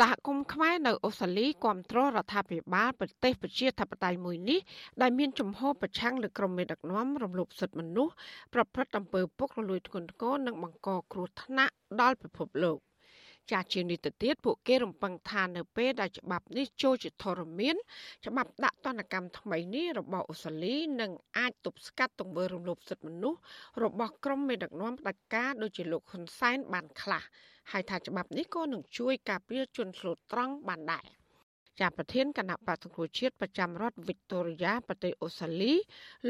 សហគមន៍ខ្មែរនៅអូស្ត្រាលីគ្រប់គ្រងរដ្ឋាភិបាលប្រទេសប្រជាធិបតេយ្យមួយនេះដែលមានជំហរប្រឆាំងលើក្រុមមេដឹកនាំរំលោភសិទ្ធិមនុស្សប្រព្រឹត្តអំពើពុករលួយធ្ងន់ធ្ងរនិងបង្កគ្រោះថ្នាក់ដល់ពិភពលោក ចាជានេះទៅទៀតពួកគេរំពឹងថានៅពេលដែលច្បាប់នេះចូលជាធរមាន ច្បាប់ដាក់ទណ្ឌកម្មថ្មីនេះរបស់អូស្ត្រាលីនឹងអាចទប់ស្កាត់ទង្វើរំលោភសិទ្ធិមនុស្សរបស់ក្រុមមេដឹកនាំផ្ដាច់ការដូចជាលោកហ៊ុនសែនបានខ្លះហើយថាច្បាប់នេះក៏នឹងជួយការពារជនស្លូតត្រង់បានដែរ ជាប្រធានគណៈបក្សសង្គ្រោះជាតិប្រចាំរដ្ឋវិកតូរីយ៉ាប្រទេសអូស្ត្រាលី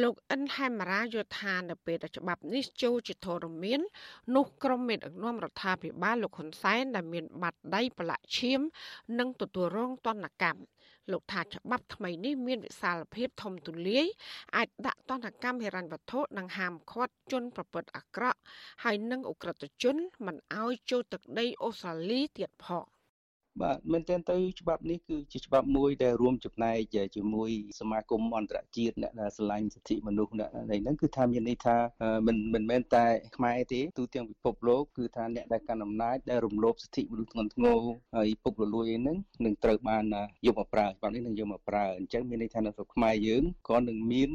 លោកអិនហែមរ៉ាយល់ថានៅពេលដែលច្បាប់នេះចូលជាធរមាននោះក្រុមមេដឹកនាំរដ្ឋាភិបាលលោកហ៊ុនសែនដែលមានបាត់ដៃប្រឡាក់ឈាម និងទទួលរងទណ្ឌកម្មលោកថាច្បាប់ថ្មីនេះមានវិសាលភាពធំទូលាយអាចដាក់ទណ្ឌកម្មហិរញ្ញវត្ថុនិងហាមឃាត់ជនប្រព្រឹត្តអាក្រក់ហើយនិងអ ுக ្រិតជនមិនឲ្យចូលទឹកដីអូស្ត្រាលីទៀតផង បាទមែនទែនទៅច្បាប់នេះគឺជាច្បាប់មួយដែលរួមចំណែកជាមួយសមាគមអន្តរជាតិអ្នកដែលស្រឡាញ់សិទ្ធិមនុស្សអ្នកនេះហ្នឹងគឺថាមានន័យថាមិនមិនមែនតែខ្មែរទេទូទាំងពិភពលោកគឺថាអ្នកដែលកាន់អំណាចដែលរំលោភសិទ្ធិមនុស្សធ្ងន់ធ្ងរហើយពុករលួយហ្នឹងនឹងត្រូវបានយកមកប្រើច្បាប់នេះនឹងយកមកប្រើអញ្ចឹងមានន័យថានៅស្រុកខ្មែរយើងក៏នឹងមាន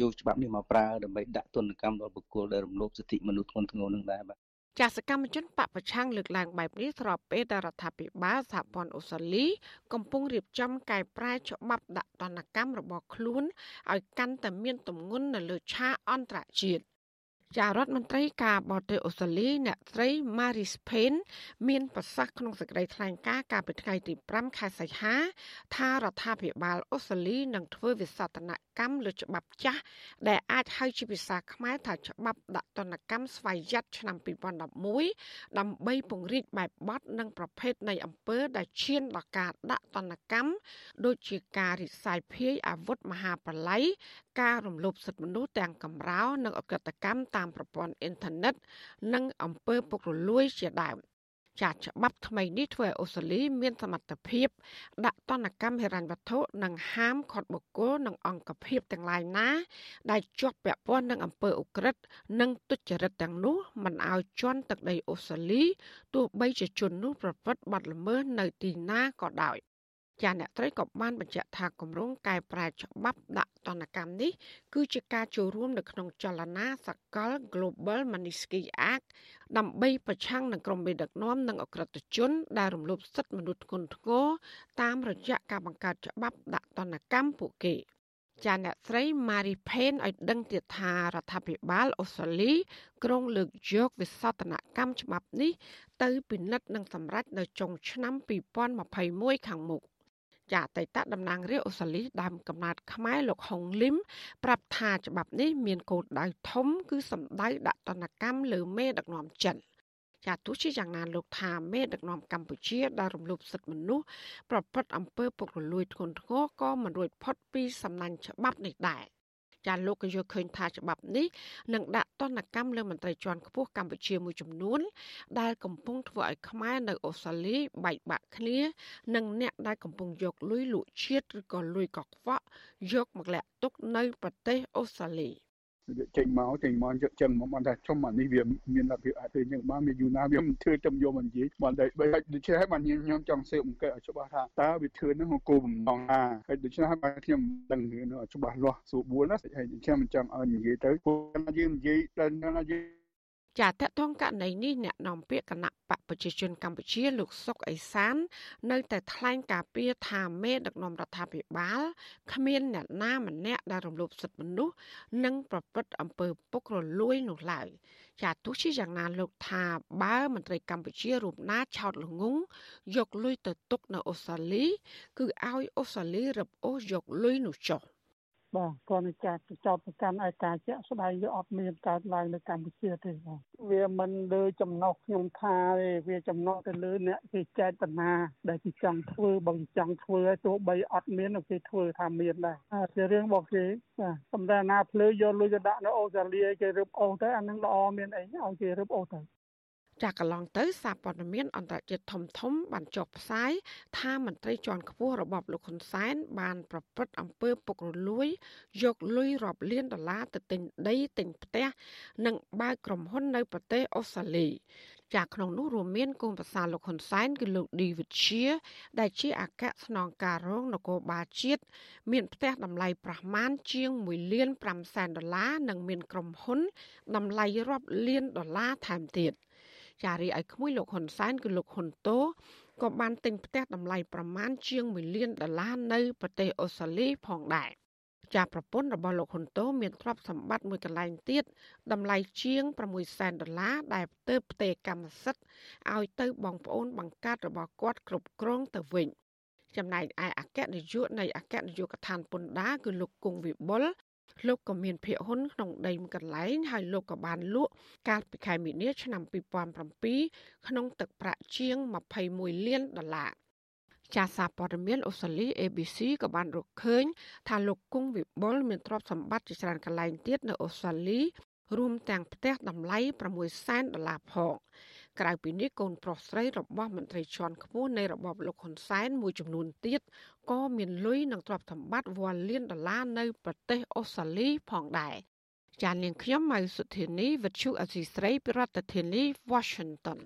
យកច្បាប់នេះមកប្រើដើម្បីដាក់ទណ្ឌកម្មដល់បុគ្គលដែលរំលោភសិទ្ធិមនុស្សធ្ងន់ធ្ងរនឹងដែរបាទ ចាសកម្មជនបពប្រឆាំងលើកឡើងបែបនេះស្របពេលដែលរដ្ឋាភិបាលសហព័ន្ធអូស្ត្រាលី កំពុងរៀបចំកែប្រែច្បាប់ដាក់ទណ្ឌកម្មរបស់ខ្លួនឲ្យកាន់តែមានទម្ងន់នៅលើឆាកអន្តរជាតិចារដ្ឋមន្ត្រីការបរទេសអូស្ត្រាលីអ្នកស្រី Maris Payne មានប្រសាសន៍ក្នុងសេចក្តីថ្លែងការណ៍កាលពីថ្ងៃទី5ខែសីហាថារដ្ឋាភិបាលអូស្ត្រាលីនឹងធ្វើវិសោធន កម្មលើច្បាប់ចាស់ដែលអាចហៅជាភាសាខ្មែរថាច្បាប់ដាក់ទណ្ឌកម្មស្វ័យយ័តឆ្នាំ2011ដើម្បីពង្រីកបែបបទនិងប្រភេទនៃអំពើដែលឈានដល់ការដាក់ទណ្ឌកម្មដូចជាការរិះសាយភាយអាវុធមហាប្រឡ័យការរំលោភសិទ្ធិមនុស្សទាំងកម្រោ និងអកតកម្មតាមប្រព័ន្ធអ៊ីនធឺណិតនិងអំពើពុករលួយជាដើម ចាត់ច្បាប់ថ្មីនេះធ្វើឲ្យអូស្ត្រាលីមានសមត្ថភាពដាក់ទណ្ឌកម្មហិរញ្ញវត្ថុនិងហាមឃាត់បុគ្គលនិងអង្គភាពទាំងឡាយណា ដែលជាប់ពាក់ព័ន្ធនឹងអំពើឧក្រិដ្ឋនិងទុច្ចរិតទាំងនោះមិនឲ្យជន់ទឹកដីអូស្ត្រាលីទោះបីជាជននោះប្រព្រឹត្តបទល្មើសនៅទីណាក៏ដោយ ចាអ្នកត្រីក៏បានបញ្ជាក់ថាគម្រោងកែប្រែច្បាប់ដាក់ទណ្ឌកម្មនេះ គឺជាការចូលរួមនៅក្នុងចលនាសកល Global Magnitsky Act ដើម្បីប្រឆាំងនឹងក្រុមមេដឹកនាំនិងអក្រិតជន ដែលរំលោភសិទ្ធិមនុស្សធ្ងន់ធ្ងរតាមរយៈការបង្កើតច្បាប់ដាក់ទណ្ឌកម្មពួកគេចាអ្នកស្រី Marie Payne ឲ្យដឹងទៀតថារដ្ឋាភិបាលអូស្ត្រាលីក្រុងលើកយកវិសោធនកម្មច្បាប់នេះ ទៅពិនិត្យនិងសម្រេចនៅចុងឆ្នាំ2021ខាងមុខ ចាអតីតតំណាងរាស្ត្រអូស្ត្រាលីដើមកំណត់ខ្មែរលោកហុងលឹមប្រាប់ថាច្បាប់នេះមានគោលដៅធំ គឺសម្ដៅដាក់ទណ្ឌកម្មលើមេដឹកនាំចិនចាទោះជាយ៉ាងណាលោកថាមេដឹកនាំកម្ពុជាដែលរំលោភសិទ្ធិមនុស្សប្រព្រឹត្តអំពើពុករលួយធ្ងន់ធ្ងរក៏មិនរួចផុតពីសំណាញ់ច្បាប់នេះដែរ ចាលោកក៏យល់ឃើញថាច្បាប់នេះនឹងដាក់ទណ្ឌកម្មលើមន្ត្រីជាន់ខ្ពស់កម្ពុជាមួយចំនួន ដែលកំពុងធ្វើឲ្យខ្មែរនៅអូស្ត្រាលីបែកបាក់គ្នា និងអ្នកដែលកំពុងយកលុយលក់ជាតិឬក៏លុយកខ្វក់យកមកលាក់ទុកនៅប្រទេសអូស្ត្រាលីវា ចេញមកចេញមកយកចឹងមកបានថាចំអានេះវាមានលទ្ធភាពអាចធ្វើចឹងបានវាយូរណាវាមិនធ្វើទៅយកមកនិយាយបានតែបើដូច្នេះហើយបានខ្ញុំចង់ស៊ើបអង្កេតឲ្យច្បាស់ថាតើវាធ្វើនឹងគោលបំណងណាហើយដូច្នេះហើយបានខ្ញុំដឹងនៅច្បាស់លាស់ស្រួលណាហើយខ្ញុំមិនចង់ឲ្យនិយាយទៅព្រោះយើងនិយាយដល់យើង ចាតកតងករណីនេះអ្នកនាំពាក្យគណៈបកប្រជាជនកម្ពុជាលោកសុកអេសាន នៅតែថ្លែងការពីថាមេដឹកនាំរដ្ឋាភិបាលគ្មានអ្នកណាម្នាក់ដែលរំលោភសិទ្ធិមនុស្សនិងប្រព្រឹត្តអំពើពុករលួយនោះឡើយចាទោះជាយ៉ាងណាលោកថាបើមន្ត្រីកម្ពុជារូបណាឆោតល្ងងយកលុយទៅទុកនៅអូស្ត្រាលី គឺឲ្យអូស្ត្រាលីរឹបអូសយកលុយនោះចុះ បាទគាត់នឹងចាត់ចោតប្រកាន់ឲ្យការជាក់ស្ដែងវាអត់មានកើតឡើងនៅកម្ពុជាទេបាទវាមិនលើចំណុះខ្ញុំថាទេវាចំណុះទៅលើអ្នកគេចេតនាដែលគេចង់ធ្វើបើចង់ធ្វើឲ្យទោះបីអត់មានគេធ្វើថាមានដែរជារឿងរបស់គេបាទសម្រាប់ណាភ្លើយកលុយទៅដាក់នៅអូស្ត្រាលីគេរឹបអូសទៅអានឹងល្អមានអីឲ្យគេរឹបអូសទៅ ចាក់កន្លងទៅសារព័ត៌មានអន្តរជាតិធំធំបានចុះផ្សាយថាមន្ត្រីជាន់ខ្ពស់របបលោកហ៊ុនសែនបានប្រព្រឹត្តអំពើពុករលួយ យកលុយរាប់លានដុល្លារទៅទិញដីទិញផ្ទះនិងបើកក្រុមហ៊ុននៅប្រទេសអូស្ត្រាលីចាក្នុងនោះរួមមានកូនប្រសារលោកហ៊ុនសែនគឺលោកឌីវិជា ដែលជាអគ្គស្នងការរងនគរបាលជាតិមានផ្ទះតម្លៃប្រមាណជាង1លាន5សែនដុល្លារនិងមានក្រុមហ៊ុនតម្លៃរាប់លានដុល្លារថែមទៀត ចារីឲ្យក្មួយលោកហ៊ុនសែនគឺលោកហ៊ុនតូក៏បានទិញផ្ទះតម្លៃប្រមាណជាង1លានដុល្លារនៅប្រទេសអូស្ត្រាលីផងដែរចាប្រពន្ធរបស់លោកហ៊ុនតូមានទ្រព្យសម្បត្តិមួយកន្លែងទៀតតម្លៃជាង6សែនដុល្លារដែលទើបផ្ទេរកម្មសិទ្ធិឲ្យទៅបងប្អូនបង្កើតរបស់គាត់គ្រប់គ្រងទៅវិញចំណែកឯអគ្គនាយកនៃអគ្គនាយកដ្ឋានពន្ធដារគឺលោកគង់វិបុល លោកក៏មានភាគហ៊ុនក្នុងដីមួយកន្លែងហើយលោកក៏បានលក់កាលពីខែមីនាឆ្នាំ2007ក្នុងទឹកប្រាក់ជាង21លានដុល្លារចាសសារព័ត៌មានអូស្ត្រាលី ABC ក៏បានរកឃើញ ថាលោកគង់វិបុលមានទ្រព្យសម្បត្តិជាច្រើនកន្លែងទៀតនៅអូស្ត្រាលី រួមទាំងផ្ទះតម្លៃ6សែនដុល្លារផង ក្រៅពីនេះកូនប្រុសស្រីរបស់មន្ត្រីជាន់ខ្ពស់នៃរបបលោកហ៊ុនសែនមួយចំនួនទៀតក៏មានលុយនិងទ្រព្យសម្បត្តិវ៉ាលានដុល្លារនៅប្រទេសអូស្ត្រាលីផងដែរចាននាងខ្ញុំម៉ៅសុធានីវិទ្យុអសីស្រីប្រធានាធិបតី Washington